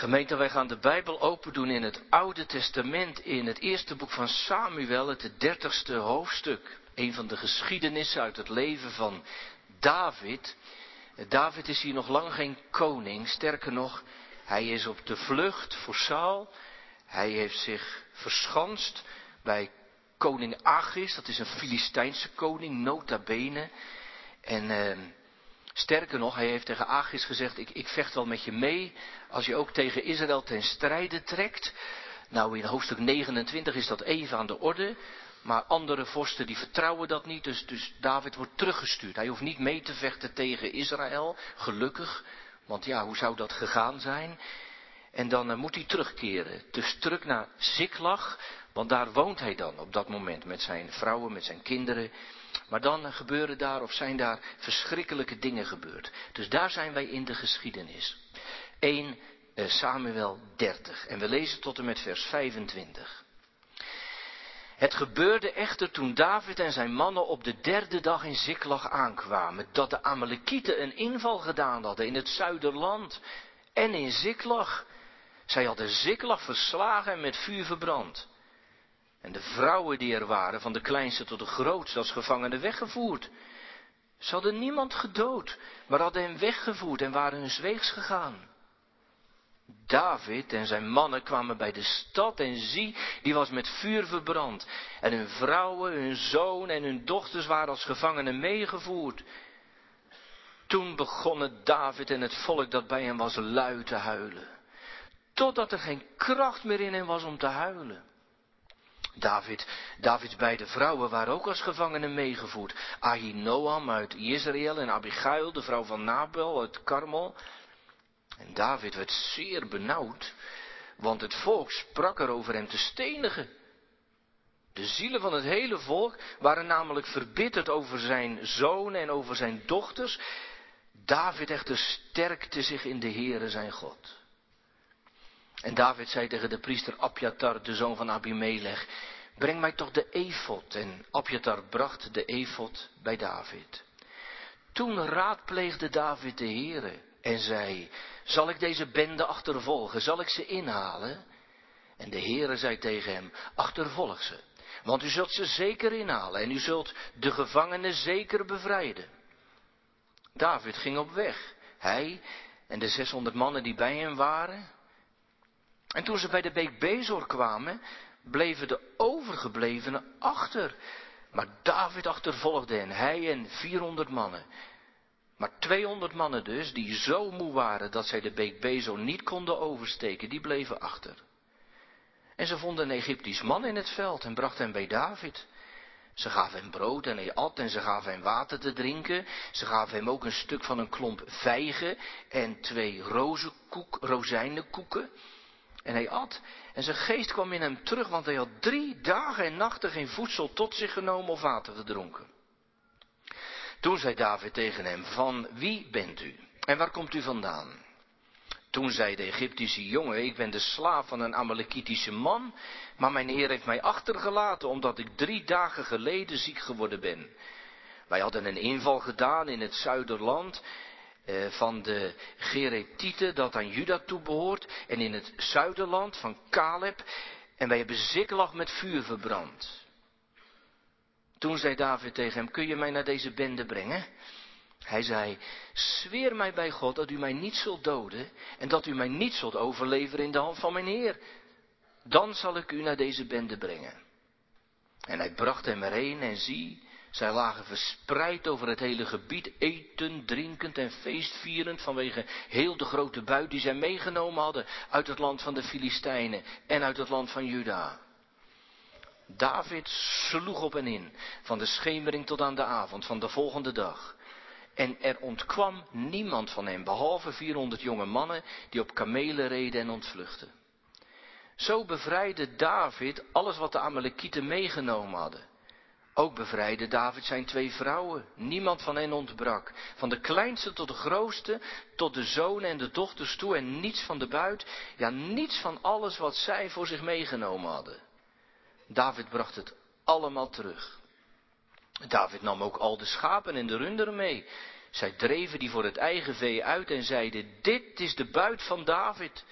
Gemeente, wij gaan de Bijbel open doen in het Oude Testament, in het eerste boek van Samuel, het dertigste hoofdstuk. Een van de geschiedenissen uit het leven van David. David is hier nog lang geen koning, sterker nog, hij is op de vlucht voor Saul. Hij heeft zich verschanst bij koning Agis, dat is een Filistijnse koning, nota bene. En eh, sterker nog, hij heeft tegen Agis gezegd, ik, ik vecht wel met je mee als je ook tegen Israël ten strijde trekt. Nou, in hoofdstuk 29 is dat even aan de orde. Maar andere vorsten die vertrouwen dat niet, dus, dus David wordt teruggestuurd. Hij hoeft niet mee te vechten tegen Israël, gelukkig. Want ja, hoe zou dat gegaan zijn? En dan uh, moet hij terugkeren. Dus terug naar Ziklag, want daar woont hij dan op dat moment met zijn vrouwen, met zijn kinderen. Maar dan gebeuren daar of zijn daar verschrikkelijke dingen gebeurd. Dus daar zijn wij in de geschiedenis. 1 uh, Samuel 30. En we lezen tot en met vers 25. Het gebeurde echter toen David en zijn mannen op de derde dag in Ziklag aankwamen, dat de Amalekieten een inval gedaan hadden in het zuiderland en in Ziklag. Zij hadden Ziklag verslagen en met vuur verbrand. En de vrouwen die er waren, van de kleinste tot de grootste, als gevangenen weggevoerd. Ze hadden niemand gedood, maar hadden hem weggevoerd en waren hun zweegs gegaan. David en zijn mannen kwamen bij de stad en zie, die was met vuur verbrand. En hun vrouwen, hun zoon en hun dochters waren als gevangenen meegevoerd. Toen begonnen David en het volk dat bij hem was luid te huilen. Totdat er geen kracht meer in hem was om te huilen. David, Davids beide vrouwen waren ook als gevangenen meegevoerd. Ahinoam uit Israël en Abigail, de vrouw van Nabel uit Karmel. En David werd zeer benauwd, want het volk sprak er over hem te stenigen. De zielen van het hele volk waren namelijk verbitterd over zijn zoon en over zijn dochters. David echter sterkte zich in de Heere zijn God. En David zei tegen de priester Abjatar, de zoon van Abimelech, breng mij toch de efot. En Abjatar bracht de efot bij David. Toen raadpleegde David de Heere en zei, zal ik deze bende achtervolgen? Zal ik ze inhalen? En de Heere zei tegen hem, achtervolg ze. Want u zult ze zeker inhalen en u zult de gevangenen zeker bevrijden. David ging op weg, hij en de 600 mannen die bij hem waren. En toen ze bij de beek Bezor kwamen, bleven de overgeblevenen achter. Maar David achtervolgde hen, hij en 400 mannen. Maar 200 mannen dus, die zo moe waren dat zij de beek Bezo niet konden oversteken, die bleven achter. En ze vonden een Egyptisch man in het veld en brachten hem bij David. Ze gaven hem brood en hij at en ze gaven hem water te drinken. Ze gaven hem ook een stuk van een klomp vijgen en twee rozenkoek, rozijnenkoeken. En hij at en zijn geest kwam in hem terug, want hij had drie dagen en nachten geen voedsel tot zich genomen of water gedronken. Toen zei David tegen hem, van wie bent u en waar komt u vandaan? Toen zei de Egyptische jongen, ik ben de slaaf van een Amalekitische man, maar mijn heer heeft mij achtergelaten omdat ik drie dagen geleden ziek geworden ben. Wij hadden een inval gedaan in het zuiderland van de Geretieten dat aan Juda toebehoort en in het zuiderland van Caleb en wij hebben Ziklag met vuur verbrand. Toen zei David tegen hem, kun je mij naar deze bende brengen? Hij zei, zweer mij bij God dat u mij niet zult doden en dat u mij niet zult overleveren in de hand van mijn Heer. Dan zal ik u naar deze bende brengen. En hij bracht hem erheen en zie, zij lagen verspreid over het hele gebied, eten, drinkend en feestvierend vanwege heel de grote buit die zij meegenomen hadden uit het land van de Filistijnen en uit het land van Juda. David sloeg op en in, van de schemering tot aan de avond van de volgende dag. En er ontkwam niemand van hem, behalve 400 jonge mannen die op kamelen reden en ontvluchtten. Zo bevrijdde David alles wat de Amalekieten meegenomen hadden. Ook bevrijdde David zijn twee vrouwen. Niemand van hen ontbrak. Van de kleinste tot de grootste, tot de zonen en de dochters toe en niets van de buit. Ja, niets van alles wat zij voor zich meegenomen hadden. David bracht het allemaal terug. David nam ook al de schapen en de runderen mee. Zij dreven die voor het eigen vee uit en zeiden, dit is de buit van David.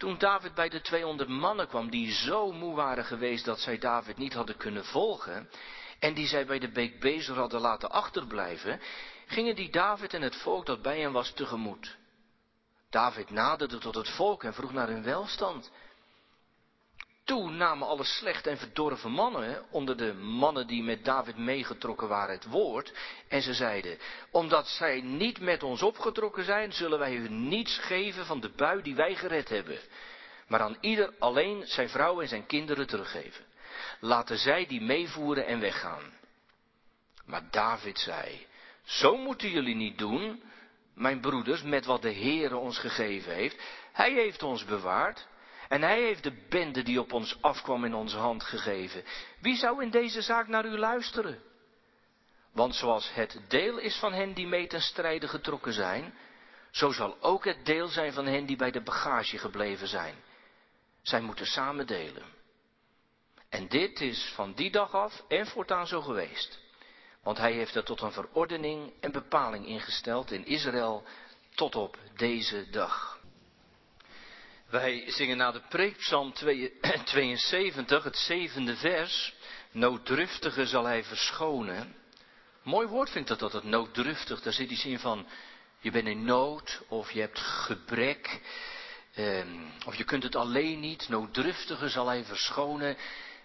Toen David bij de 200 mannen kwam die zo moe waren geweest dat zij David niet hadden kunnen volgen en die zij bij de beek Bezer hadden laten achterblijven, gingen die David en het volk dat bij hem was tegemoet. David naderde tot het volk en vroeg naar hun welstand. Toen namen alle slechte en verdorven mannen, onder de mannen die met David meegetrokken waren, het woord. En ze zeiden, omdat zij niet met ons opgetrokken zijn, zullen wij hun niets geven van de bui die wij gered hebben. Maar aan ieder alleen zijn vrouw en zijn kinderen teruggeven. Laten zij die meevoeren en weggaan. Maar David zei, zo moeten jullie niet doen, mijn broeders, met wat de Heere ons gegeven heeft. Hij heeft ons bewaard. En hij heeft de bende die op ons afkwam in onze hand gegeven. Wie zou in deze zaak naar u luisteren? Want zoals het deel is van hen die mee ten strijde getrokken zijn, zo zal ook het deel zijn van hen die bij de bagage gebleven zijn. Zij moeten samen delen. En dit is van die dag af en voortaan zo geweest. Want hij heeft er tot een verordening en bepaling ingesteld in Israël tot op deze dag. Wij zingen na de preekpsalm 72, het zevende vers. Nooddruftige zal hij verschonen. Mooi woord vindt dat, dat het nooddruftig. Daar zit iets in van, je bent in nood of je hebt gebrek. Eh, of je kunt het alleen niet. Nooddruftige zal hij verschonen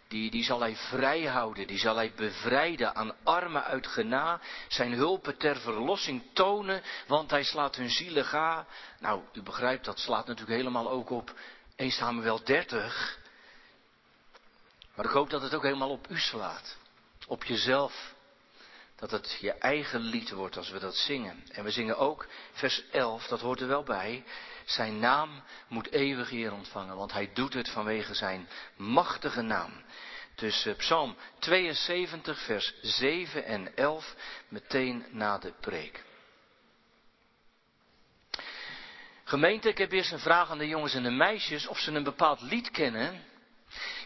die, die zal hij vrijhouden, die zal hij bevrijden aan armen uit gena, zijn hulpen ter verlossing tonen, want hij slaat hun zielen ga. Nou, u begrijpt, dat slaat natuurlijk helemaal ook op 1 Samuel 30. Maar ik hoop dat het ook helemaal op u slaat, op jezelf. Dat het je eigen lied wordt als we dat zingen. En we zingen ook vers 11, dat hoort er wel bij. Zijn naam moet eeuwig eer ontvangen, want hij doet het vanwege zijn machtige naam. Dus uh, Psalm 72, vers 7 en 11, meteen na de preek. Gemeente, ik heb eerst een vraag aan de jongens en de meisjes of ze een bepaald lied kennen.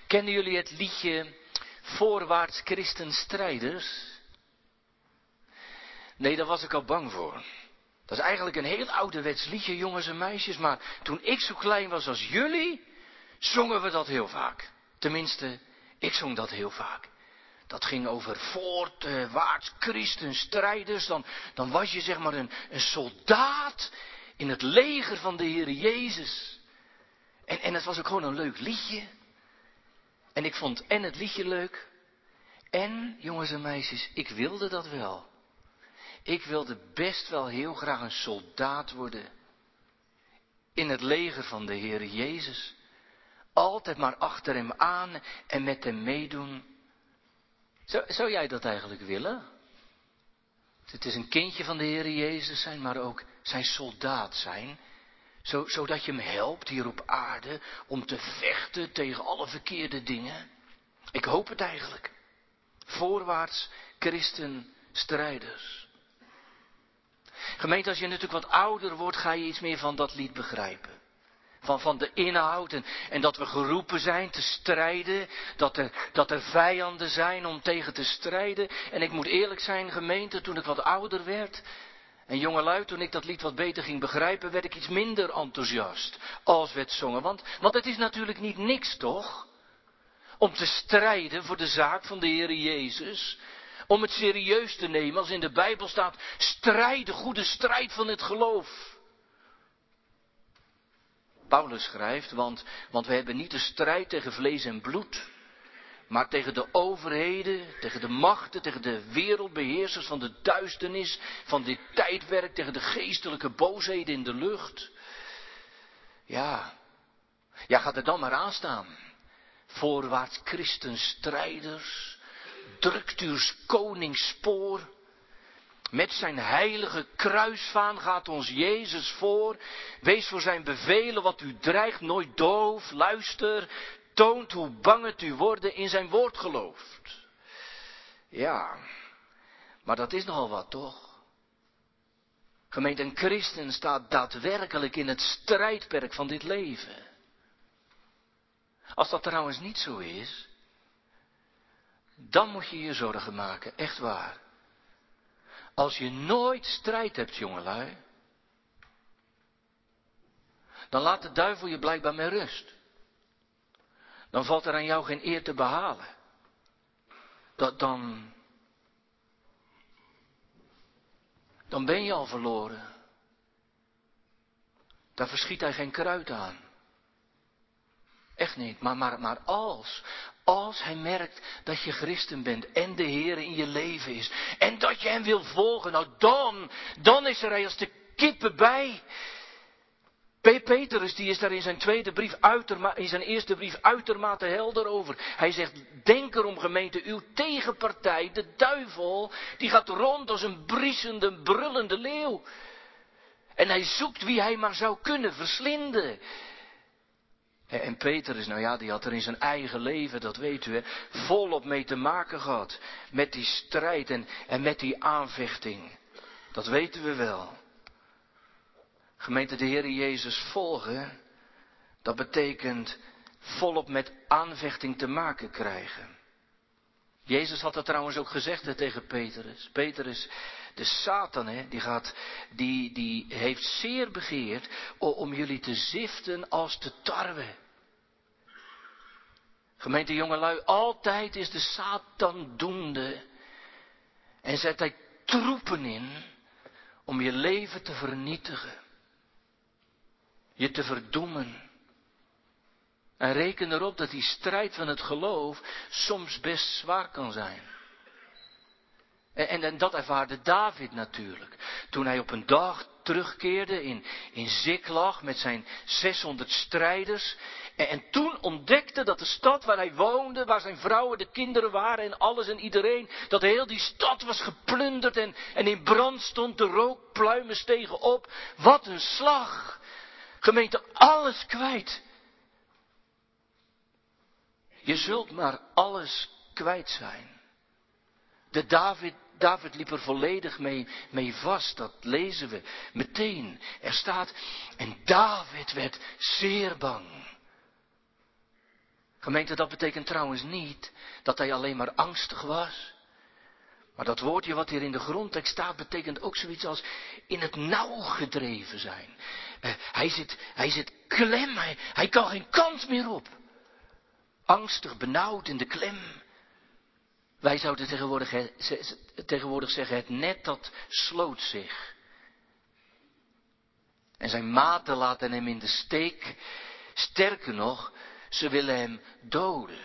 Kennen jullie het liedje Voorwaarts Christenstrijders? Nee, daar was ik al bang voor. Dat is eigenlijk een heel ouderwets liedje, jongens en meisjes. Maar toen ik zo klein was als jullie, zongen we dat heel vaak. Tenminste, ik zong dat heel vaak. Dat ging over voortwaarts christenstrijders. Dan, dan was je zeg maar een, een soldaat in het leger van de Heer Jezus. En, en het was ook gewoon een leuk liedje. En ik vond en het liedje leuk. En, jongens en meisjes, ik wilde dat wel. Ik wilde best wel heel graag een soldaat worden. In het leger van de Heer Jezus. Altijd maar achter hem aan en met hem meedoen. Zou, jij dat eigenlijk willen? Het is een kindje van de Heer Jezus zijn, maar ook zijn soldaat zijn. zodat je hem helpt hier op aarde om te vechten tegen alle verkeerde dingen. Ik hoop het eigenlijk. Voorwaarts christen strijders. Gemeente, als je natuurlijk wat ouder wordt, ga je iets meer van dat lied begrijpen. Van, van de inhoud en, dat we geroepen zijn te strijden. Dat er, dat er vijanden zijn om tegen te strijden. En ik moet eerlijk zijn, gemeente, toen ik wat ouder werd. En jongelui, toen ik dat lied wat beter ging begrijpen, werd ik iets minder enthousiast als werd zongen. Want, want het is natuurlijk niet niks, toch? Om te strijden voor de zaak van de Heer Jezus. Om het serieus te nemen als in de Bijbel staat, strijd de goede strijd van het geloof. Paulus schrijft, want, want we hebben niet de strijd tegen vlees en bloed, maar tegen de overheden, tegen de machten, tegen de wereldbeheersers van de duisternis, van dit tijdwerk, tegen de geestelijke boosheden in de lucht. Ja, ja, gaat er dan maar aan staan. Voorwaarts christenstrijders, drukt uw koningsspoor. Met zijn heilige kruisvaan gaat ons Jezus voor. Wees voor zijn bevelen wat u dreigt nooit doof. Luister, toont hoe bang het u worden in zijn woord gelooft. Ja, maar dat is nogal wat toch? Gemeente, een christen staat daadwerkelijk in het strijdperk van dit leven. Als dat trouwens niet zo is, dan moet je je zorgen maken, echt waar. Als je nooit strijd hebt, jongelui, dan laat de duivel je blijkbaar met rust. Dan valt er aan jou geen eer te behalen. Dat dan. Dan ben je al verloren. Daar verschiet hij geen kruid aan. Echt niet. Maar, maar, maar als, als hij merkt dat je christen bent en de Heer in je leven is en dat je hem wil volgen, nou dan, dan is er hij als de kippen bij. Petrus die is daar in zijn tweede brief uitermate, in zijn eerste brief uitermate helder over. Hij zegt, denk erom gemeente, uw tegenpartij, de duivel, die gaat rond als een briesende, brullende leeuw. En hij zoekt wie hij maar zou kunnen verslinden. En Petrus, nou ja, die had er in zijn eigen leven, dat weet u, volop mee te maken gehad. Met die strijd en, met die aanvechting. Dat weten we wel. Gemeente de Heer Jezus volgen, dat betekent volop met aanvechting te maken krijgen. Jezus had dat trouwens ook gezegd tegen Petrus. Petrus, de Satan, hè, die, gaat, die, die heeft zeer begeerd om jullie te ziften als de tarwe. Gemeente jongelui, altijd is de Satan doende en zet hij troepen in om je leven te vernietigen, je te verdoemen. En reken erop dat die strijd van het geloof soms best zwaar kan zijn. En, en, dat ervaarde David natuurlijk. Toen hij op een dag terugkeerde in, in Ziklag met zijn 600 strijders. En, en, toen ontdekte dat de stad waar hij woonde, waar zijn vrouwen, de kinderen waren en alles en iedereen, dat heel die stad was geplunderd en, en in brand stond, de rookpluimen stegen op. Wat een slag! Gemeente, alles kwijt. Je zult maar alles kwijt zijn. De David, David liep er volledig mee, mee vast, dat lezen we meteen. Er staat, en David werd zeer bang. Gemeente, dat betekent trouwens niet dat hij alleen maar angstig was. Maar dat woordje wat hier in de grondtekst staat, betekent ook zoiets als in het nauw gedreven zijn. Uh, hij, zit, hij zit klem, hij, hij kan geen kans meer op angstig, benauwd in de klem. Wij zouden tegenwoordig, tegenwoordig zeggen, het net dat sloot zich. En zijn maten laten hem in de steek. Sterker nog, ze willen hem doden.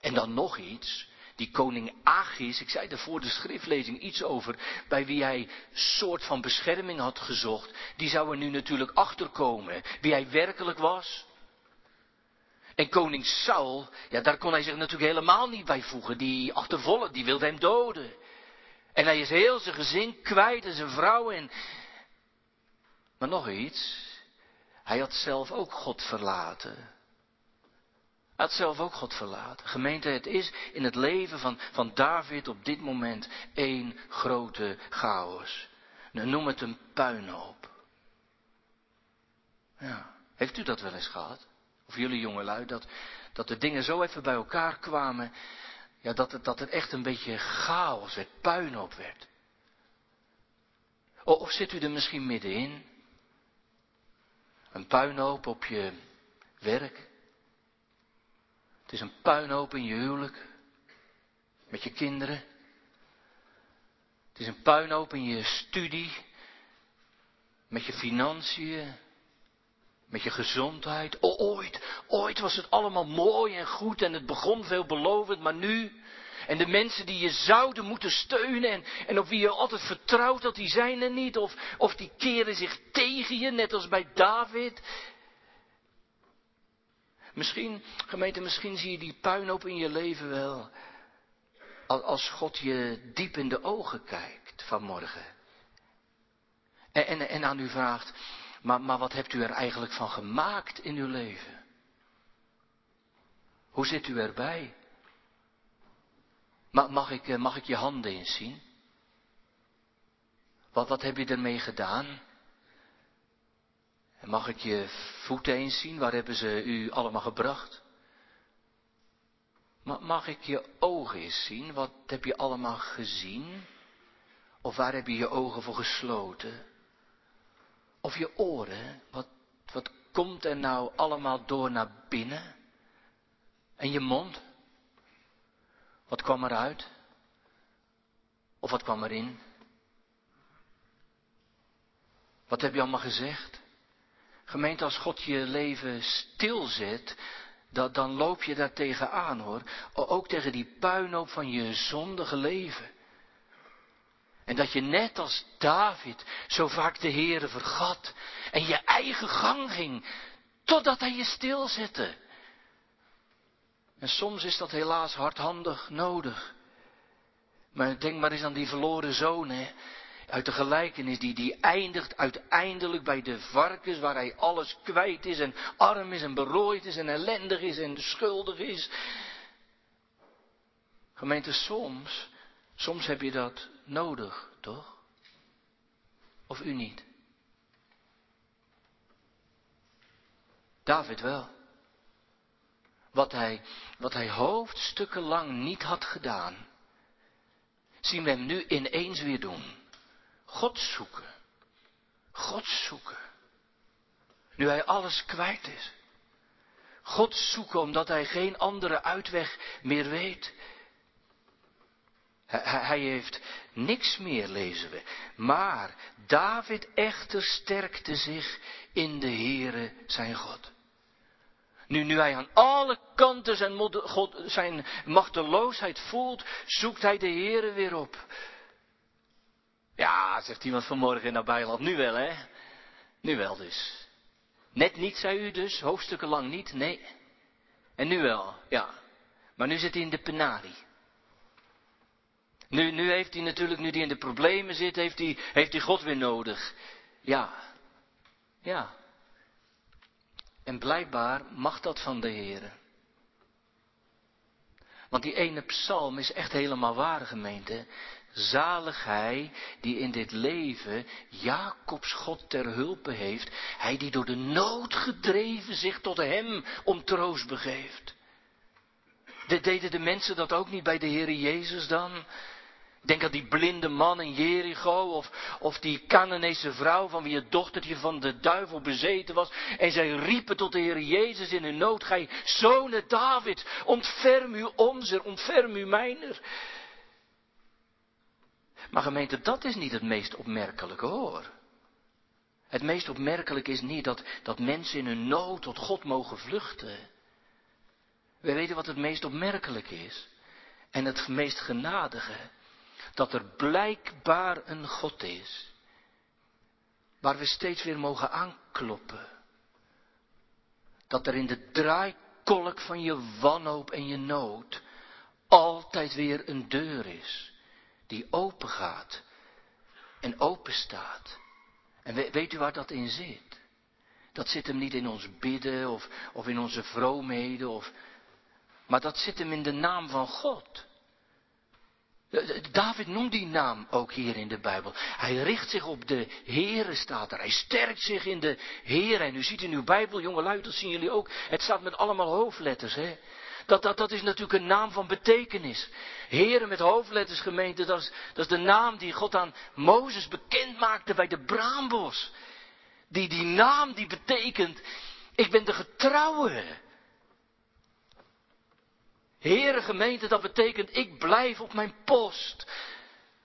En dan nog iets. Die koning Agis, ik zei er voor de schriftlezing iets over, bij wie hij soort van bescherming had gezocht, die zou er nu natuurlijk achterkomen. Wie hij werkelijk was, en koning Saul, ja, daar kon hij zich natuurlijk helemaal niet bij voegen. Die achtervolk, die wilde hem doden. En hij is heel zijn gezin kwijt en zijn vrouw en... Maar nog iets. Hij had zelf ook God verlaten. Hij had zelf ook God verlaten. Gemeente, het is in het leven van, van David op dit moment één grote chaos. Noem het een puinhoop. Ja, heeft u dat wel eens gehad? Of jullie jongelui, dat, dat de dingen zo even bij elkaar kwamen, ja, dat, het, dat het echt een beetje chaos werd, puinhoop werd. Of zit u er misschien middenin? Een puinhoop op je werk. Het is een puinhoop in je huwelijk. Met je kinderen. Het is een puinhoop in je studie. Met je financiën. Met je gezondheid. ooit, ooit was het allemaal mooi en goed en het begon veelbelovend, maar nu. En de mensen die je zouden moeten steunen en, en op wie je altijd vertrouwt, dat die zijn er niet. Of, of die keren zich tegen je, net als bij David. Misschien, gemeente, misschien zie je die puinhoop in je leven wel. Als God je diep in de ogen kijkt vanmorgen. En, en, en aan u vraagt, maar, maar wat hebt u er eigenlijk van gemaakt in uw leven? Hoe zit u erbij? Mag ik, eh, mag ik je handen eens zien? Wat, wat heb je ermee gedaan? Mag ik je voeten eens zien? Waar hebben ze u allemaal gebracht? Mag ik je ogen eens zien? Wat heb je allemaal gezien? Of waar heb je je ogen voor gesloten? Of je oren, wat, Wat komt er nou allemaal door naar binnen? En je mond? Wat kwam eruit? Of wat kwam erin? Wat heb je allemaal gezegd? Gemeente, als God je leven stilzet, dat, dan loop je daar tegenaan hoor. Ook tegen die puinhoop van je zondige leven. En dat je net als David zo vaak de Heere vergat en je eigen gang ging, totdat hij je stilzette. En soms is dat helaas hardhandig nodig. Maar denk maar eens aan die verloren zoon, hè. Uit de gelijkenis, die, die eindigt uiteindelijk bij de varkens, waar hij alles kwijt is en arm is en berooid is en ellendig is en schuldig is. Gemeente, soms, soms heb je dat nodig, toch? Of u niet? David wel. Wat hij, wat hij hoofdstukken lang niet had gedaan, zien we hem nu ineens weer doen. God zoeken. God zoeken. Nu hij alles kwijt is. God zoeken omdat hij geen andere uitweg meer weet. Hij heeft niks meer, lezen we. Maar David echter sterkte zich in de Heere zijn God. Nu, nu hij aan alle kanten zijn, God, zijn machteloosheid voelt, zoekt hij de Heere weer op. Ja, zegt iemand vanmorgen in Nabijland. Nu wel, hè? Nu wel dus. Net niet, zei u dus, hoofdstukken lang niet, nee. En nu wel, ja. Maar nu zit hij in de penarie. Nu, nu heeft hij natuurlijk, nu hij in de problemen zit, heeft hij, heeft hij God weer nodig. Ja. Ja. En blijkbaar mag dat van de Heer. Want die ene psalm is echt helemaal waar, gemeente. Zalig hij die in dit leven Jacobs God ter hulpe heeft. Hij die door de nood gedreven zich tot hem om troost begeeft. Deden de mensen dat ook niet bij de Heer Jezus dan? Denk aan die blinde man in Jericho of, of die Canaanese vrouw van wie het dochtertje van de duivel bezeten was. En zij riepen tot de Heer Jezus in hun nood, gij zonen David, ontferm u onze, ontferm u mijner. Maar gemeente, dat is niet het meest opmerkelijke hoor. Het meest opmerkelijke is niet dat, dat mensen in hun nood tot God mogen vluchten. We weten wat het meest opmerkelijk is. En het meest genadige dat er blijkbaar een God is, waar we steeds weer mogen aankloppen. Dat er in de draaikolk van je wanhoop en je nood altijd weer een deur is, die open gaat en open staat. En weet u waar dat in zit? Dat zit hem niet in ons bidden of, of in onze vroomheden, of, maar dat zit hem in de naam van God. David noemt die naam ook hier in de Bijbel. Hij richt zich op de Heere, staat er. Hij sterkt zich in de Heere. En u ziet in uw Bijbel, jongelui, dat zien jullie ook. Het staat met allemaal hoofdletters, hè. Dat, dat, dat is natuurlijk een naam van betekenis. Heere met hoofdletters gemeente, dat is, dat is de naam die God aan Mozes bekend maakte bij de braambos. Die, die naam die betekent, ik ben de getrouwe. Heere gemeente, dat betekent ik blijf op mijn post.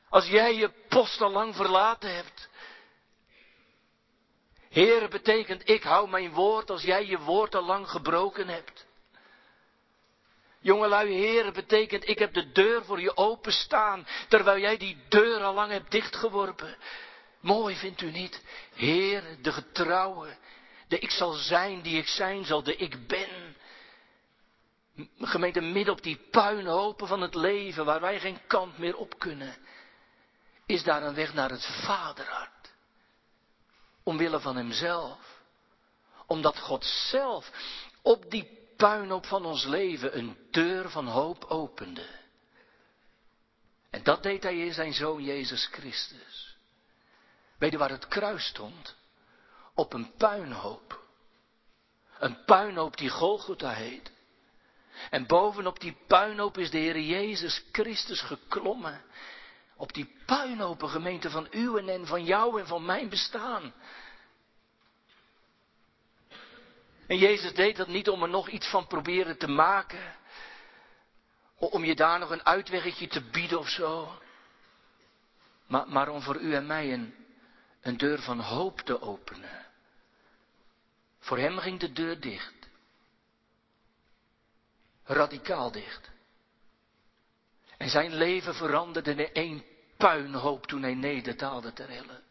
Als jij je post al lang verlaten hebt. Heere betekent ik hou mijn woord als jij je woord al lang gebroken hebt. Jongelui, Heere betekent ik heb de deur voor je openstaan, terwijl jij die deur al lang hebt dichtgeworpen. Mooi vindt u niet? Heer, de getrouwe, de ik zal zijn die ik zijn zal, de ik ben. Gemeente, midden op die puinhopen van het leven, waar wij geen kant meer op kunnen, is daar een weg naar het vaderhart. Omwille van hemzelf. Omdat God zelf op die puinhoop van ons leven een deur van hoop opende. En dat deed hij in zijn zoon Jezus Christus. Weet je waar het kruis stond? Op een puinhoop. Een puinhoop die Golgotha heet. En bovenop die puinhoop is de Heer Jezus Christus geklommen. Op die puinhopen gemeente van uw en van jou en van mijn bestaan. En Jezus deed dat niet om er nog iets van proberen te maken. Om je daar nog een uitweggetje te bieden of zo. Maar, maar om voor u en mij een, een deur van hoop te openen. Voor hem ging de deur dicht. Radicaal dicht. En zijn leven veranderde in één puinhoop toen hij nederdaalde ter helle.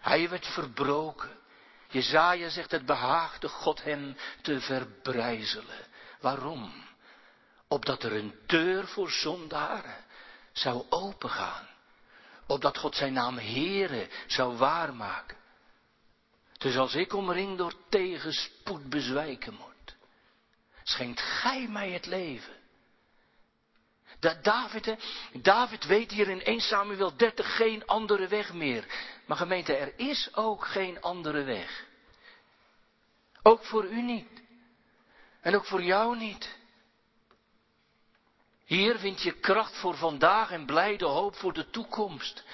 Hij werd verbroken. Jezaja zegt het behaagde God hem te verbrijzelen. Waarom? Opdat er een deur voor zondaren zou opengaan. Opdat God zijn naam Heere zou waarmaken. Dus als ik omringd door tegenspoed bezwijken moet, schenkt gij mij het leven. Dat David, David weet hier in 1 Samuel 30 geen andere weg meer. Maar gemeente, er is ook geen andere weg. Ook voor u niet. En ook voor jou niet. Hier vind je kracht voor vandaag en blijde hoop voor de toekomst.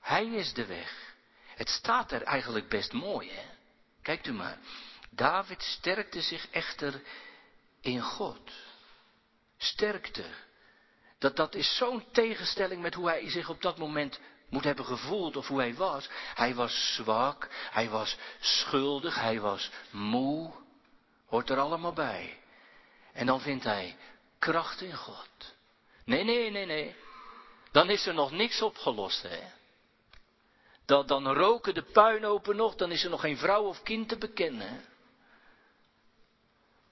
Hij is de weg. Het staat er eigenlijk best mooi, hè? Kijkt u maar. David sterkte zich echter in God. Sterkte. Dat, dat is zo'n tegenstelling met hoe hij zich op dat moment moet hebben gevoeld of hoe hij was. Hij was zwak, hij was schuldig, hij was moe. Hoort er allemaal bij. En dan vindt hij kracht in God. Nee, nee, nee, nee. Dan is er nog niks opgelost, hè. Dan, dan roken de puinopen nog, dan is er nog geen vrouw of kind te bekennen.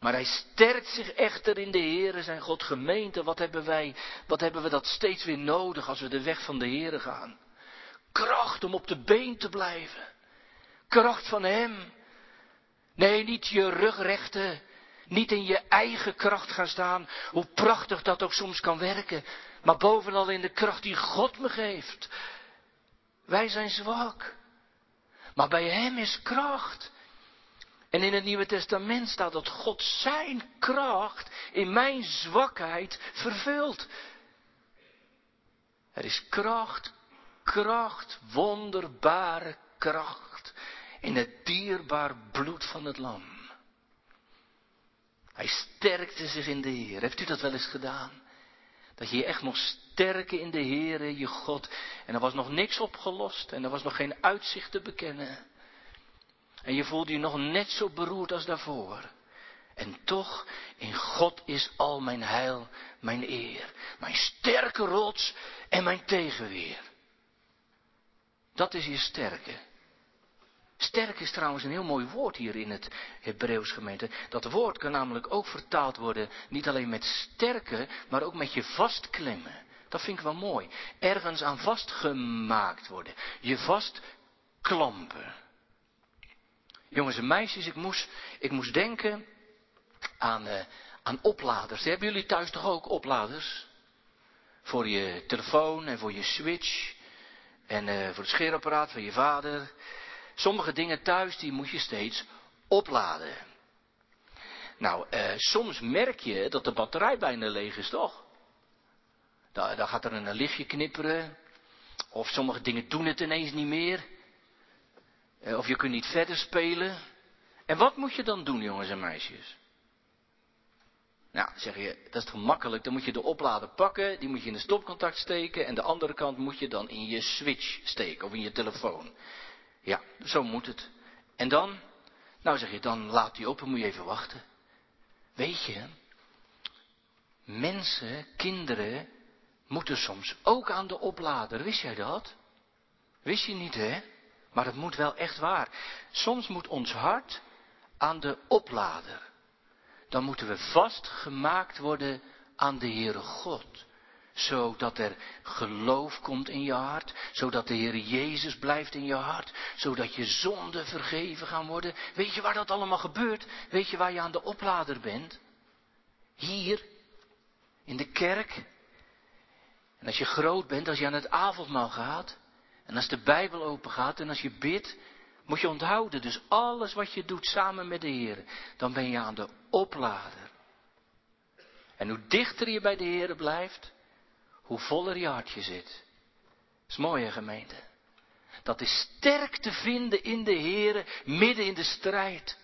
Maar hij sterkt zich echter in de Heere, zijn God gemeente. Wat hebben wij, wat hebben we dat steeds weer nodig als we de weg van de Heere gaan? Kracht om op de been te blijven. Kracht van Hem. Nee, niet je rug rechten. Niet in je eigen kracht gaan staan, hoe prachtig dat ook soms kan werken. Maar bovenal in de kracht die God me geeft. Wij zijn zwak. Maar bij Hem is kracht. En in het Nieuwe Testament staat dat God zijn kracht in mijn zwakheid vervult. Er is kracht, kracht, wonderbare kracht in het dierbaar bloed van het lam. Hij sterkte zich in de Heer. Heeft u dat wel eens gedaan? Dat je je echt mocht sterken in de Heer, je God. En er was nog niks opgelost en er was nog geen uitzicht te bekennen. En je voelde je nog net zo beroerd als daarvoor. En toch, in God is al mijn heil, mijn eer, mijn sterke rots en mijn tegenweer. Dat is je sterke. Sterk is trouwens een heel mooi woord hier in het Hebreeuws gemeente. Dat woord kan namelijk ook vertaald worden niet alleen met sterke, maar ook met je vastklemmen. Dat vind ik wel mooi. Ergens aan vastgemaakt worden. Je vastklampen. Jongens en meisjes, ik moest, ik moest denken aan, uh, aan opladers. Hebben jullie thuis toch ook opladers? Voor je telefoon en voor je switch. En uh, voor het scheerapparaat van je vader. Sommige dingen thuis, die moet je steeds opladen. Nou, uh, soms merk je dat de batterij bijna leeg is, toch? Dan gaat er een lichtje knipperen. Of sommige dingen doen het ineens niet meer. Uh, of je kunt niet verder spelen. En wat moet je dan doen, jongens en meisjes? Nou, zeg je, dat is toch makkelijk. Dan moet je de oplader pakken, die moet je in de stopcontact steken. En de andere kant moet je dan in je switch steken of in je telefoon. Ja, zo moet het. En dan? Nou zeg je, dan laat die op en moet je even wachten. Weet je, mensen, kinderen, moeten soms ook aan de oplader. Wist jij dat? Wist je niet, hè? Maar het moet wel echt waar. Soms moet ons hart aan de oplader. Dan moeten we vastgemaakt worden aan de Heere God zodat er geloof komt in je hart, zodat de Heer Jezus blijft in je hart, zodat je zonden vergeven gaan worden. Weet je waar dat allemaal gebeurt? Weet je waar je aan de oplader bent? Hier, in de kerk. En als je groot bent, als je aan het avondmaal gaat, en als de Bijbel open gaat en als je bidt, moet je onthouden, dus alles wat je doet samen met de Heer, dan ben je aan de oplader. En hoe dichter je bij de Heer blijft, hoe voller je hartje zit. Is mooi, gemeente. Dat is sterk te vinden in de Heer, midden in de strijd.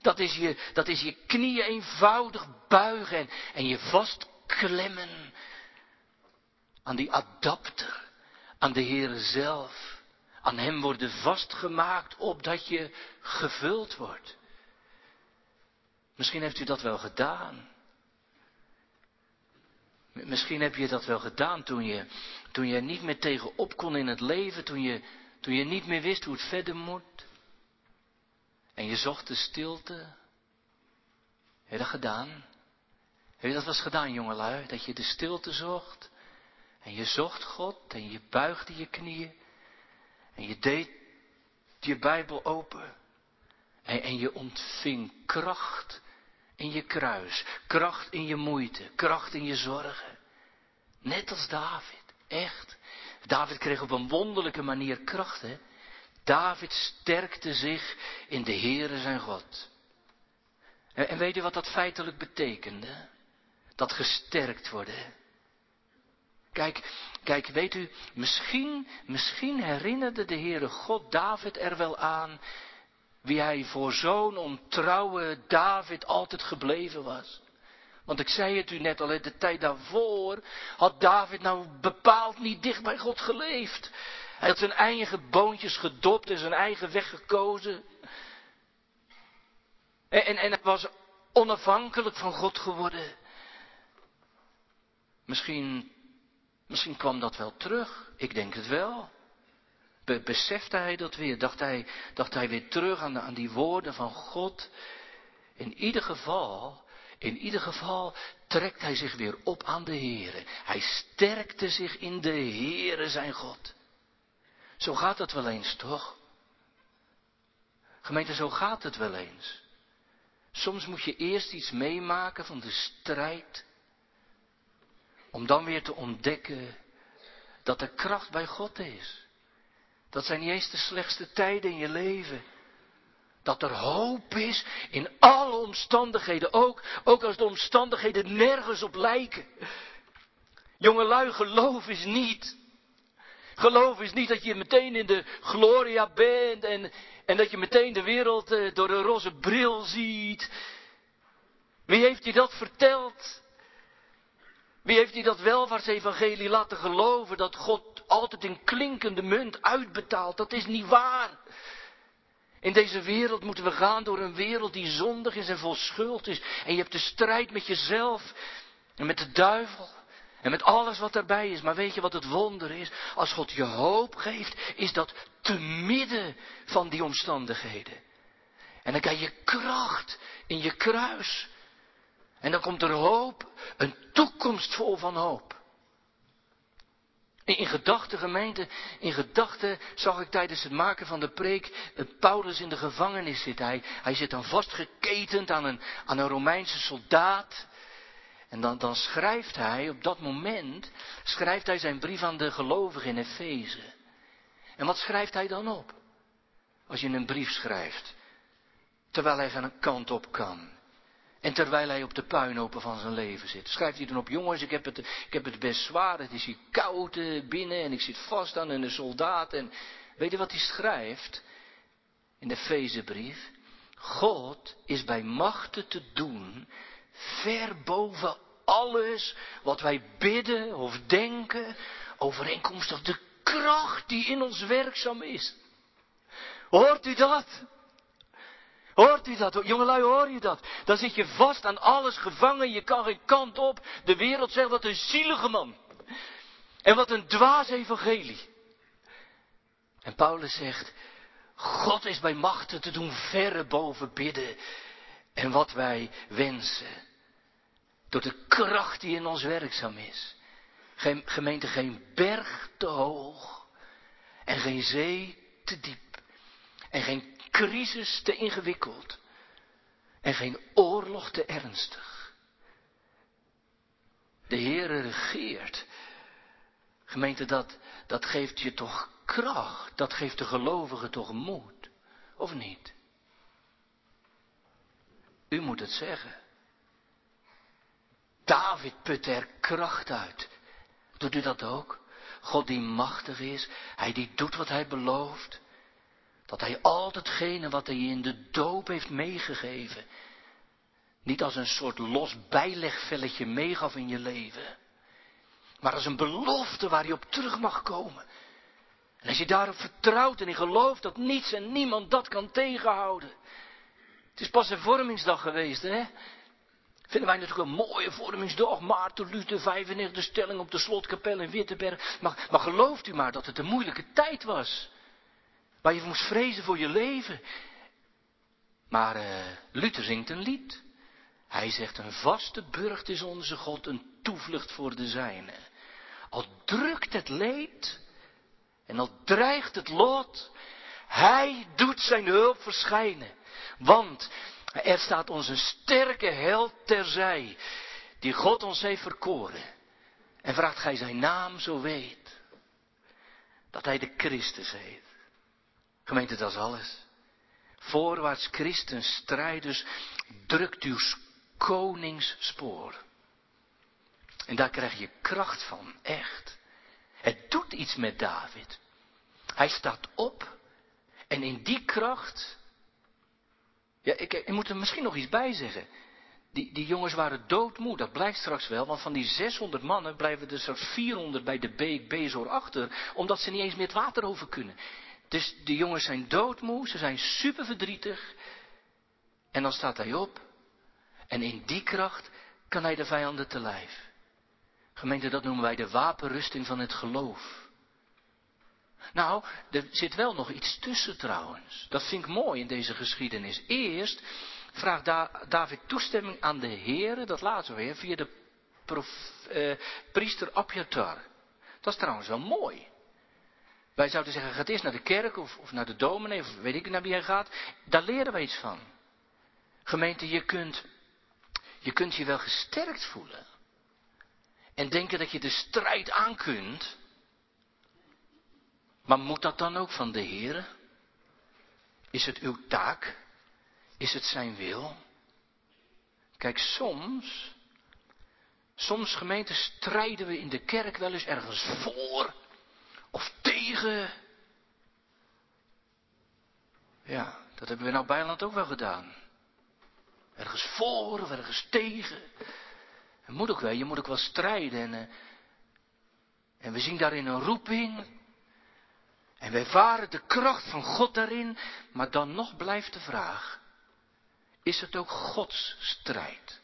Dat is je, dat is je knieën eenvoudig buigen en, en je vastklemmen aan die adapter, aan de Heer zelf. Aan Hem worden vastgemaakt opdat je gevuld wordt. Misschien heeft u dat wel gedaan. Misschien heb je dat wel gedaan toen je, toen je niet meer tegenop kon in het leven, toen je, toen je niet meer wist hoe het verder moet. En je zocht de stilte. Heb je dat gedaan? Heb je dat was gedaan, jongelui? Dat je de stilte zocht. En je zocht God en je buigde je knieën. En je deed je Bijbel open. En, en je ontving kracht in je kruis. Kracht in je moeite. Kracht in je zorgen. Net als David. Echt. David kreeg op een wonderlijke manier kracht, hè. David sterkte zich in de Heere zijn God. En weet u wat dat feitelijk betekende? Dat gesterkt worden. Kijk, kijk, weet u, misschien, misschien herinnerde de Heere God David er wel aan wie hij voor zo'n ontrouwe David altijd gebleven was. Want ik zei het u net al, de tijd daarvoor had David nou bepaald niet dicht bij God geleefd. Hij had zijn eigen boontjes gedopt en zijn eigen weg gekozen. En, en, en hij was onafhankelijk van God geworden. Misschien, misschien kwam dat wel terug. Ik denk het wel. Be besefte hij dat weer? Dacht hij, dacht hij weer terug aan, aan die woorden van God? In ieder geval, in ieder geval trekt hij zich weer op aan de Heere. Hij sterkte zich in de Heere zijn God. Zo gaat het wel eens, toch? Gemeente, zo gaat het wel eens. Soms moet je eerst iets meemaken van de strijd, om dan weer te ontdekken dat er kracht bij God is. Dat zijn niet eens de slechtste tijden in je leven. Dat er hoop is in alle omstandigheden, ook, ook als de omstandigheden nergens op lijken. Jongelui, geloof is niet Geloof is niet dat je meteen in de gloria bent en, en dat je meteen de wereld eh, door een roze bril ziet. Wie heeft je dat verteld? Wie heeft je dat welvaartsevangelie laten geloven dat God altijd een klinkende munt uitbetaalt? Dat is niet waar. In deze wereld moeten we gaan door een wereld die zondig is en vol schuld is. En je hebt de strijd met jezelf en met de duivel. En met alles wat erbij is. Maar weet je wat het wonder is? Als God je hoop geeft, is dat te midden van die omstandigheden. En dan krijg je kracht in je kruis. En dan komt er hoop, een toekomst vol van hoop. In, gedachten, gemeente, in gedachten zag ik tijdens het maken van de preek Paulus in de gevangenis zitten. Hij, hij zit dan vastgeketend aan een, aan een Romeinse soldaat. En dan, dan schrijft hij, op dat moment, schrijft hij zijn brief aan de gelovigen in Efeze. En wat schrijft hij dan op? Als je een brief schrijft, terwijl hij van een kant op kan. En terwijl hij op de puinhopen van zijn leven zit. Schrijft hij dan op, jongens, ik heb het, ik heb het best zwaar, het is hier koud eh, binnen en ik zit vast aan een soldaat. En weet je wat hij schrijft? In de Efezebrief. God is bij machten te doen ver boven alles wat wij bidden of denken, overeenkomstig de kracht die in ons werkzaam is. Hoort u dat? Hoort u dat? Jongelui, hoor je dat? Dan zit je vast aan alles gevangen, je kan geen kant op. De wereld zegt, wat een zielige man. En wat een dwaas evangelie. En Paulus zegt, God is bij machten te doen verre boven bidden en wat wij wensen. Door de kracht die in ons werkzaam is. Geen, gemeente, geen berg te hoog. En geen zee te diep. En geen crisis te ingewikkeld. En geen oorlog te ernstig. De Heere regeert. Gemeente, dat, dat geeft je toch kracht. Dat geeft de gelovigen toch moed. Of niet? U moet het zeggen. David put er kracht uit. Doet u dat ook? God die machtig is, hij die doet wat hij belooft. Dat hij al datgene wat hij je in de doop heeft meegegeven, niet als een soort los bijlegvelletje meegaf in je leven, maar als een belofte waar je op terug mag komen. En als je daarop vertrouwt en in gelooft dat niets en niemand dat kan tegenhouden. Het is pas een vormingsdag geweest, hè? Vinden wij natuurlijk een mooie vormingsdag. Maarten Luther, 95 stelling op de slotkapel in Wittenberg. Maar, maar gelooft u maar dat het een moeilijke tijd was. Waar je moest vrezen voor je leven. Maar uh, Luther zingt een lied. Hij zegt, een vaste burcht is onze God, een toevlucht voor de zijne. Al drukt het leed en al dreigt het lot, hij doet zijn hulp verschijnen. Want er staat ons een sterke held terzij, die God ons heeft verkoren. En vraagt gij zijn naam zo weet, dat hij de Christus heet. Gemeente, dat is alles. Voorwaarts Christen strijders, drukt uw koningsspoor. En daar krijg je kracht van, echt. Het doet iets met David. Hij staat op en in die kracht. Ja, ik, ik moet er misschien nog iets bij zeggen. Die, die jongens waren doodmoe, dat blijkt straks wel, want van die 600 mannen blijven er straks 400 bij de beek Bezor achter, omdat ze niet eens meer het water over kunnen. Dus de jongens zijn doodmoe, ze zijn super verdrietig. En dan staat hij op. En in die kracht kan hij de vijanden te lijf. Gemeente, dat noemen wij de wapenrusting van het geloof. Nou, er zit wel nog iets tussen trouwens. Dat vind ik mooi in deze geschiedenis. Eerst vraagt David toestemming aan de Heer, dat laten we weer, via de eh, priester Abjatar. Dat is trouwens wel mooi. Wij zouden zeggen, ga eerst naar de kerk of, of naar de dominee, of weet ik naar wie hij gaat. Daar leren we iets van. Gemeente, je kunt, je kunt je wel gesterkt voelen. En denken dat je de strijd aan kunt. Maar moet dat dan ook van de Heer? Is het uw taak? Is het zijn wil? Kijk, soms, soms gemeente strijden we in de kerk wel eens ergens voor of tegen. Ja, dat hebben we nou bijland ook wel gedaan. Ergens voor of ergens tegen. Het moet ook wel, je moet ook wel strijden. En, eh, en we zien daarin een roeping. En wij varen de kracht van God daarin, maar dan nog blijft de vraag, is het ook Gods strijd?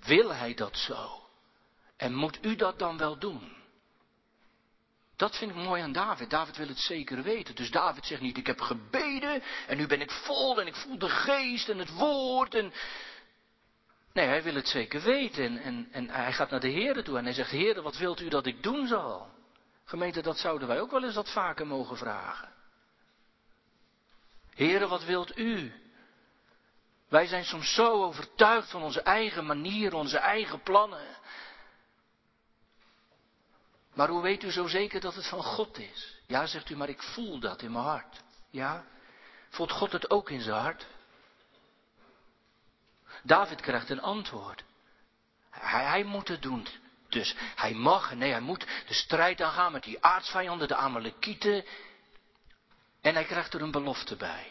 Wil Hij dat zo? En moet u dat dan wel doen? Dat vind ik mooi aan David. David wil het zeker weten. Dus David zegt niet, ik heb gebeden en nu ben ik vol en ik voel de geest en het woord. En... Nee, hij wil het zeker weten en, en, hij gaat naar de Heer toe en hij zegt, Heer, wat wilt u dat ik doen zal? Gemeente, dat zouden wij ook wel eens wat vaker mogen vragen. Heren, wat wilt u? Wij zijn soms zo overtuigd van onze eigen manier, onze eigen plannen. Maar hoe weet u zo zeker dat het van God is? Ja, zegt u, maar ik voel dat in mijn hart. Ja? Voelt God het ook in zijn hart? David krijgt een antwoord. Hij, hij moet het doen. Dus hij mag, nee, hij moet de strijd aangaan met die aardsvijanden, de Amalekieten. En hij krijgt er een belofte bij.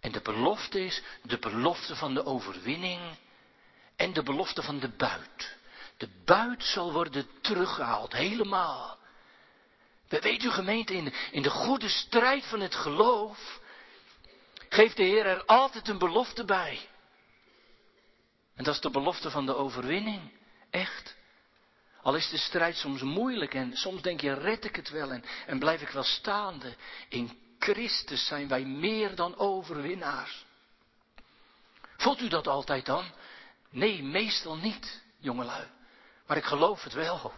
En de belofte is de belofte van de overwinning en de belofte van de buit. De buit zal worden teruggehaald, helemaal. We weten gemeente, in de, in de goede strijd van het geloof geeft de Heer er altijd een belofte bij. En dat is de belofte van de overwinning. Echt. Al is de strijd soms moeilijk en soms denk je, red ik het wel en, en blijf ik wel staande. In Christus zijn wij meer dan overwinnaars. Voelt u dat altijd dan? Nee, meestal niet, jongelui. Maar ik geloof het wel.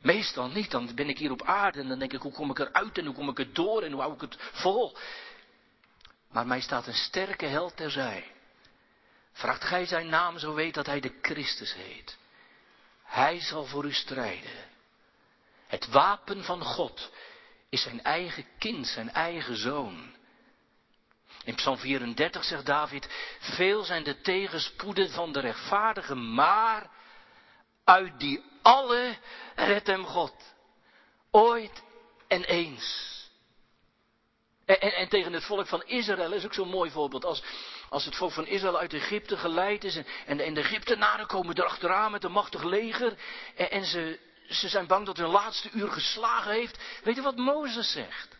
Meestal niet, dan ben ik hier op aarde en dan denk ik, hoe kom ik eruit en hoe kom ik er door en hoe hou ik het vol? Maar mij staat een sterke held terzij. Vraagt gij zijn naam, zo weet dat hij de Christus heet. Hij zal voor u strijden. Het wapen van God is zijn eigen kind, zijn eigen zoon. In Psalm 34 zegt David, veel zijn de tegenspoeden van de rechtvaardige, maar uit die alle redt hem God. Ooit en eens. En, en, en, tegen het volk van Israël is ook zo'n mooi voorbeeld. Als, als het volk van Israël uit Egypte geleid is en, en, en de Egyptenaren komen erachteraan met een machtig leger. En, en ze, ze zijn bang dat hun laatste uur geslagen heeft. Weet je wat Mozes zegt?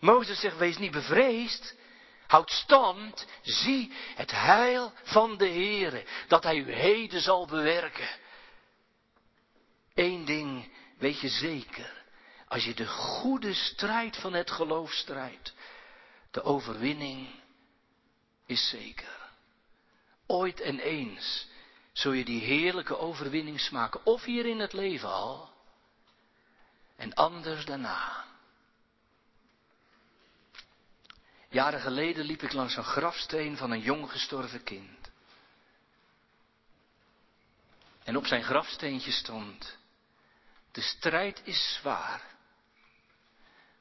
Mozes zegt, wees niet bevreesd. Houd stand, zie het heil van de Heere, dat hij u heden zal bewerken. Eén ding weet je zeker. Als je de goede strijd van het geloof strijdt, de overwinning is zeker. Ooit en eens zul je die heerlijke overwinning smaken, of hier in het leven al, en anders daarna. Jaren geleden liep ik langs een grafsteen van een jong gestorven kind. En op zijn grafsteentje stond, de strijd is zwaar,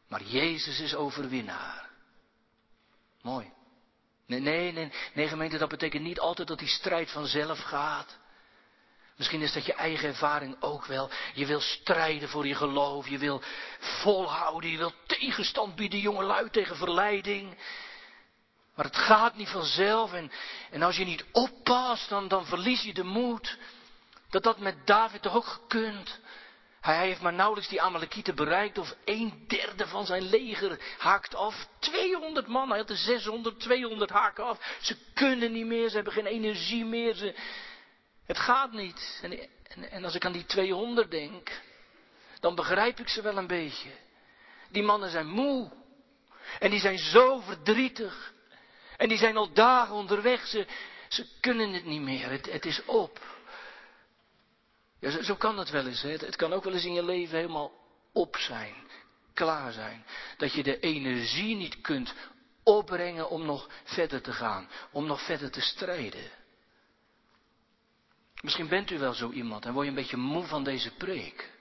maar Jezus is overwinnaar. Mooi. Nee, nee, nee, nee, gemeente, dat betekent niet altijd dat die strijd vanzelf gaat. Misschien is dat je eigen ervaring ook wel. Je wil strijden voor je geloof. Je wil volhouden. Je wil tegenstand bieden, jongelui, tegen verleiding. Maar het gaat niet vanzelf. En, en als je niet oppast, dan, dan verlies je de moed. Dat dat met David toch ook gekund. Hij heeft maar nauwelijks die Amalekieten bereikt of een derde van zijn leger haakt af. 200 man, hij had er 600, 200 haken af. Ze kunnen niet meer, ze hebben geen energie meer. Ze... Het gaat niet. En, en, en als ik aan die 200 denk, dan begrijp ik ze wel een beetje. Die mannen zijn moe. En die zijn zo verdrietig. En die zijn al dagen onderweg. Ze, ze kunnen het niet meer. Het, het is op. Ja, zo, kan het wel eens. Hè? Het kan ook wel eens in je leven helemaal op zijn, klaar zijn. Dat je de energie niet kunt opbrengen om nog verder te gaan, om nog verder te strijden. Misschien bent u wel zo iemand en word je een beetje moe van deze preek.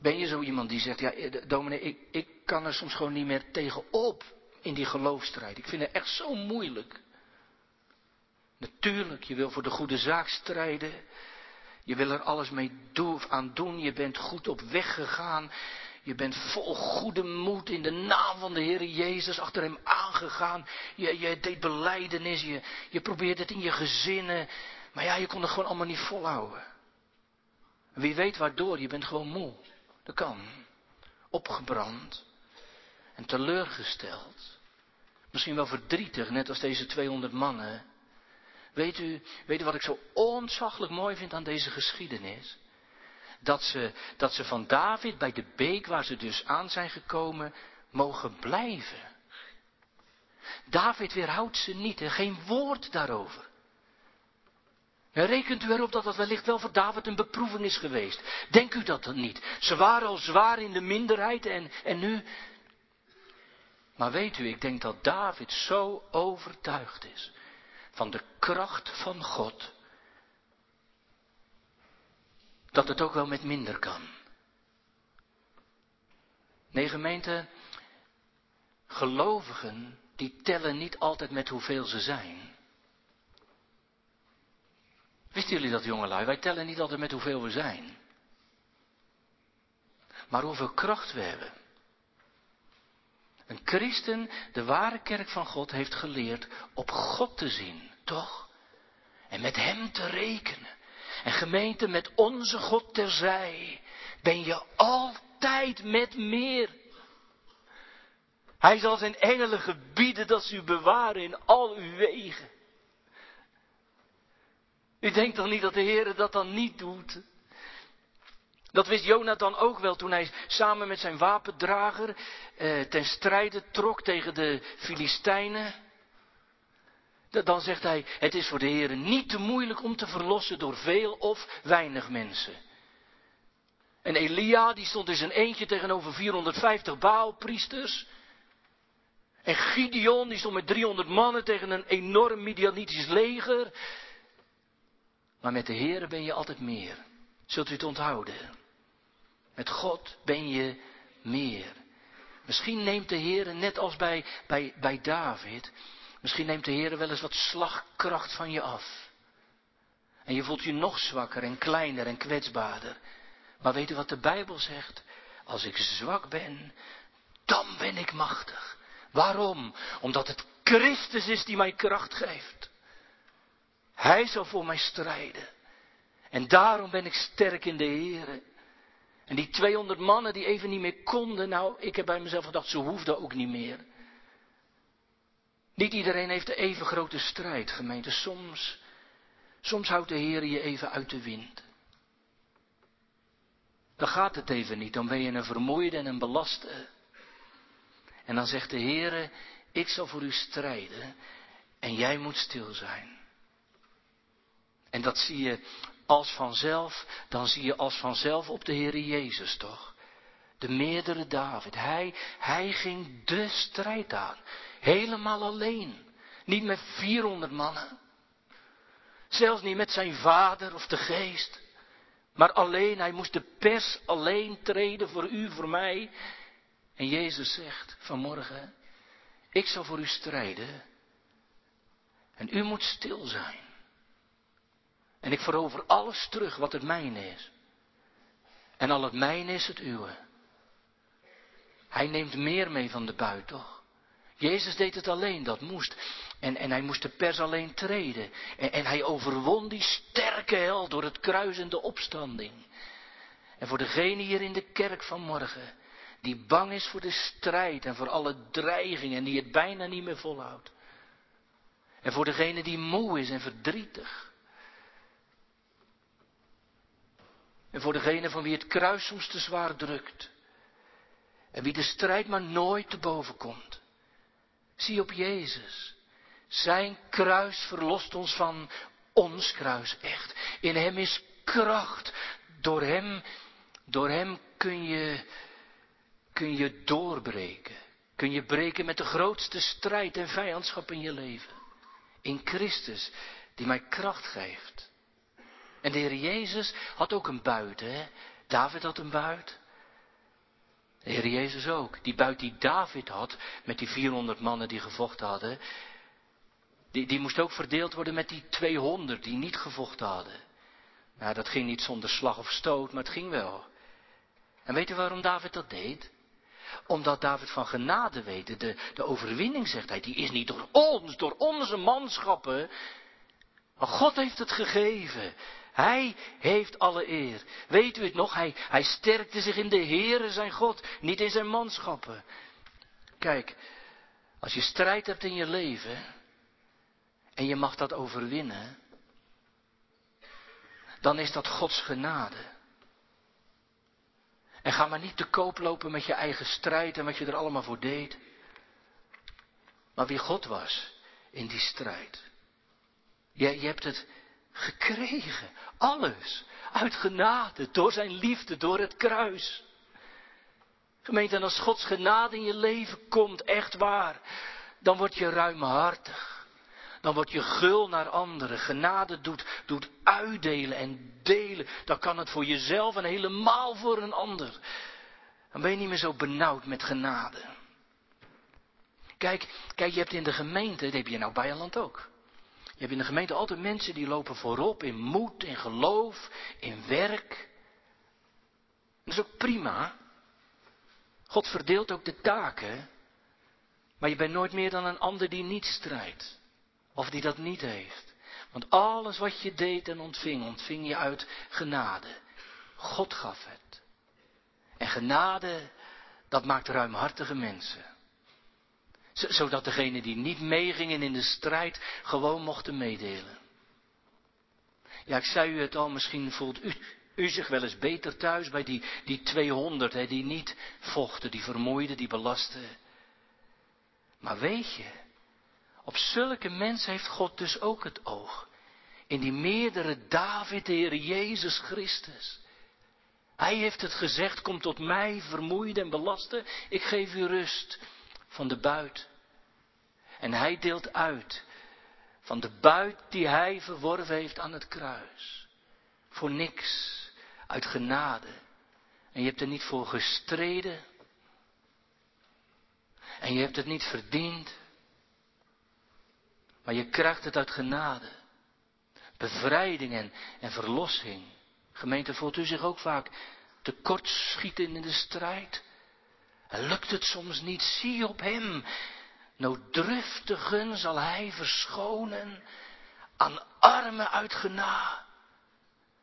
Ben je zo iemand die zegt, ja eh, dominee, ik, ik kan er soms gewoon niet meer tegenop in die geloofstrijd. Ik vind het echt zo moeilijk. Natuurlijk, je wil voor de goede zaak strijden. Je wil er alles mee aan doen. Je bent goed op weg gegaan. Je bent vol goede moed in de naam van de Heer Jezus achter hem aangegaan. Je, je deed beleidenis. Je, je probeerde het in je gezinnen. Maar ja, je kon het gewoon allemaal niet volhouden. Wie weet waardoor, je bent gewoon moe. Dat kan. Opgebrand. En teleurgesteld. Misschien wel verdrietig, net als deze 200 mannen. Weet u, weet u wat ik zo ontzaglijk mooi vind aan deze geschiedenis? Dat ze, dat ze van David bij de beek waar ze dus aan zijn gekomen, mogen blijven. David weerhoudt ze niet en geen woord daarover. En rekent u erop dat dat wellicht wel voor David een beproeving is geweest? Denkt u dat dan niet? Ze waren al zwaar in de minderheid en, en nu. Maar weet u, ik denk dat David zo overtuigd is van de kracht van God, dat het ook wel met minder kan. Nee, gemeente, gelovigen, die tellen niet altijd met hoeveel ze zijn. Wisten jullie dat, jongelui? Wij tellen niet altijd met hoeveel we zijn. Maar hoeveel kracht we hebben. Een christen, de ware kerk van God, heeft geleerd op God te zien, toch? En met Hem te rekenen. En gemeente, met onze God terzij, ben je altijd met meer. Hij zal zijn engelen gebieden dat ze u bewaren in al uw wegen. U denkt toch niet dat de Heer dat dan niet doet? Dat wist Jonathan ook wel toen hij samen met zijn wapendrager eh, ten strijde trok tegen de Filistijnen. Dan zegt hij, het is voor de Heer niet te moeilijk om te verlossen door veel of weinig mensen. En Elia, die stond in zijn eentje tegenover 450 Baalpriesters. En Gideon, die stond met 300 mannen tegen een enorm Midianitisch leger. Maar met de Heer ben je altijd meer. Zult u het onthouden? Met God ben je meer. Misschien neemt de Heer, net als bij, bij, bij David, misschien neemt de Heer wel eens wat slagkracht van je af. En je voelt je nog zwakker en kleiner en kwetsbaarder. Maar weet u wat de Bijbel zegt? als ik zwak ben, dan ben ik machtig. Waarom? Omdat het Christus is die mij kracht geeft. Hij zal voor mij strijden. En daarom ben ik sterk in de Heer. En die 200 mannen die even niet meer konden, nou, ik heb bij mezelf gedacht, ze hoefden ook niet meer. Niet iedereen heeft de even grote strijd, gemeente. Soms, soms houdt de Heer je even uit de wind. Dan gaat het even niet, dan ben je een vermoeide en een belaste. En dan zegt de Heer, ik zal voor u strijden en jij moet stil zijn. En dat zie je als vanzelf, dan zie je als vanzelf op de Heer Jezus toch. De meerdere David, hij, hij ging de strijd aan. Helemaal alleen. Niet met 400 mannen. Zelfs niet met zijn vader of de geest. Maar alleen, hij moest de pers alleen treden voor u, voor mij. En Jezus zegt vanmorgen, ik zal voor u strijden. En u moet stil zijn. En ik verover alles terug wat het mijne is. En al het mijne is het uwe. Hij neemt meer mee van de buit, toch? Jezus deed het alleen, dat moest. En, en hij moest de pers alleen treden. En, en hij overwon die sterke hel door het kruis en de opstanding. En voor degene hier in de kerk vanmorgen, die bang is voor de strijd en voor alle dreigingen en die het bijna niet meer volhoudt. En voor degene die moe is en verdrietig. En voor degene van wie het kruis soms te zwaar drukt. En wie de strijd maar nooit te boven komt. Zie op Jezus. Zijn kruis verlost ons van ons kruis echt. In Hem is kracht. Door Hem, door Hem kun je, kun je doorbreken. Kun je breken met de grootste strijd en vijandschap in je leven. In Christus, die mij kracht geeft. En de Heer Jezus had ook een buit, hè? David had een buit. De Heer Jezus ook. Die buit die David had, met die 400 mannen die gevochten hadden, die, die moest ook verdeeld worden met die 200 die niet gevochten hadden. Nou, dat ging niet zonder slag of stoot, maar het ging wel. En weet u waarom David dat deed? Omdat David van genade weet. De, de overwinning, zegt hij, die is niet door ons, door onze manschappen. Maar God heeft het gegeven. Hij heeft alle eer. Weet u het nog? Hij, hij sterkte zich in de Heere zijn God, niet in zijn manschappen. Kijk, als je strijd hebt in je leven en je mag dat overwinnen, dan is dat Gods genade. En ga maar niet te koop lopen met je eigen strijd en wat je er allemaal voor deed. Maar wie God was in die strijd. Je, je hebt het gekregen. Alles. Uit genade. Door zijn liefde. Door het kruis. Gemeente, en als Gods genade in je leven komt, echt waar, dan word je ruimhartig. Dan word je gul naar anderen. Genade doet, doet uitdelen en delen. Dan kan het voor jezelf en helemaal voor een ander. Dan ben je niet meer zo benauwd met genade. Kijk, kijk, je hebt in de gemeente, dat heb je nou bij ook. Je hebt in de gemeente altijd mensen die lopen voorop in moed, in geloof, in werk. Dat is ook prima. God verdeelt ook de taken. Maar je bent nooit meer dan een ander die niet strijdt. Of die dat niet heeft. Want alles wat je deed en ontving, ontving je uit genade. God gaf het. En genade, dat maakt ruimhartige mensen zodat degenen die niet meegingen in de strijd gewoon mochten meedelen. Ja, ik zei u het al, misschien voelt u, u zich wel eens beter thuis bij die, die 200 hè, die niet vochten, die vermoeiden, die belasten. Maar weet je, op zulke mensen heeft God dus ook het oog. In die meerdere David, de Heer Jezus Christus. Hij heeft het gezegd, kom tot mij, vermoeid en belasten, ik geef u rust van de buit. En hij deelt uit van de buit die hij verworven heeft aan het kruis. Voor niks, uit genade. En je hebt er niet voor gestreden. En je hebt het niet verdiend. Maar je krijgt het uit genade. Bevrijding en, en verlossing. Gemeente, voelt u zich ook vaak tekort schieten in de strijd. En lukt het soms niet, zie op hem. Nooddruftigen zal hij verschonen, aan armen uit gena.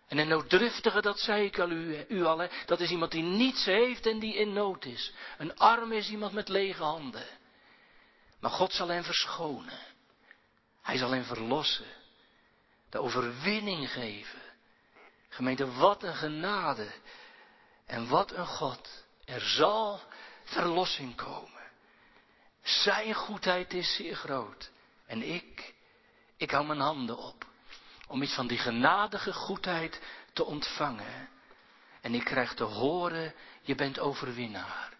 En een nooddruftige, dat zei ik al u, u al, dat is iemand die niets heeft en die in nood is. Een arm is iemand met lege handen. Maar God zal hen verschonen. Hij zal hen verlossen. De overwinning geven. Gemeente, wat een genade. En wat een God. Er zal verlossing komen. Zijn goedheid is zeer groot. En ik, ik hou mijn handen op. Om iets van die genadige goedheid te ontvangen. En ik krijg te horen, je bent overwinnaar.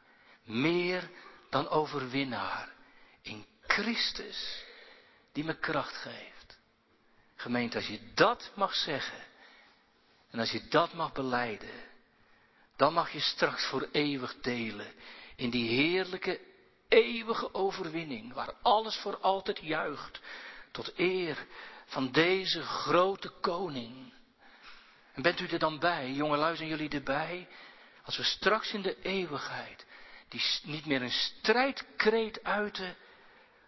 Meer dan overwinnaar. In Christus, die me kracht geeft. Gemeente, als je dat mag zeggen. En als je dat mag beleiden. Dan mag je straks voor eeuwig delen in die heerlijke, eeuwige overwinning, waar alles voor altijd juicht, tot eer van deze grote koning. En bent u er dan bij, jongelui, zijn jullie erbij? Als we straks in de eeuwigheid, die niet meer een strijdkreet uiten,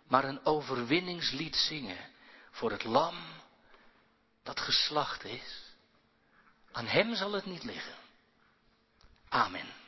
maar een overwinningslied zingen voor het lam dat geslacht is. Aan hem zal het niet liggen. Amen.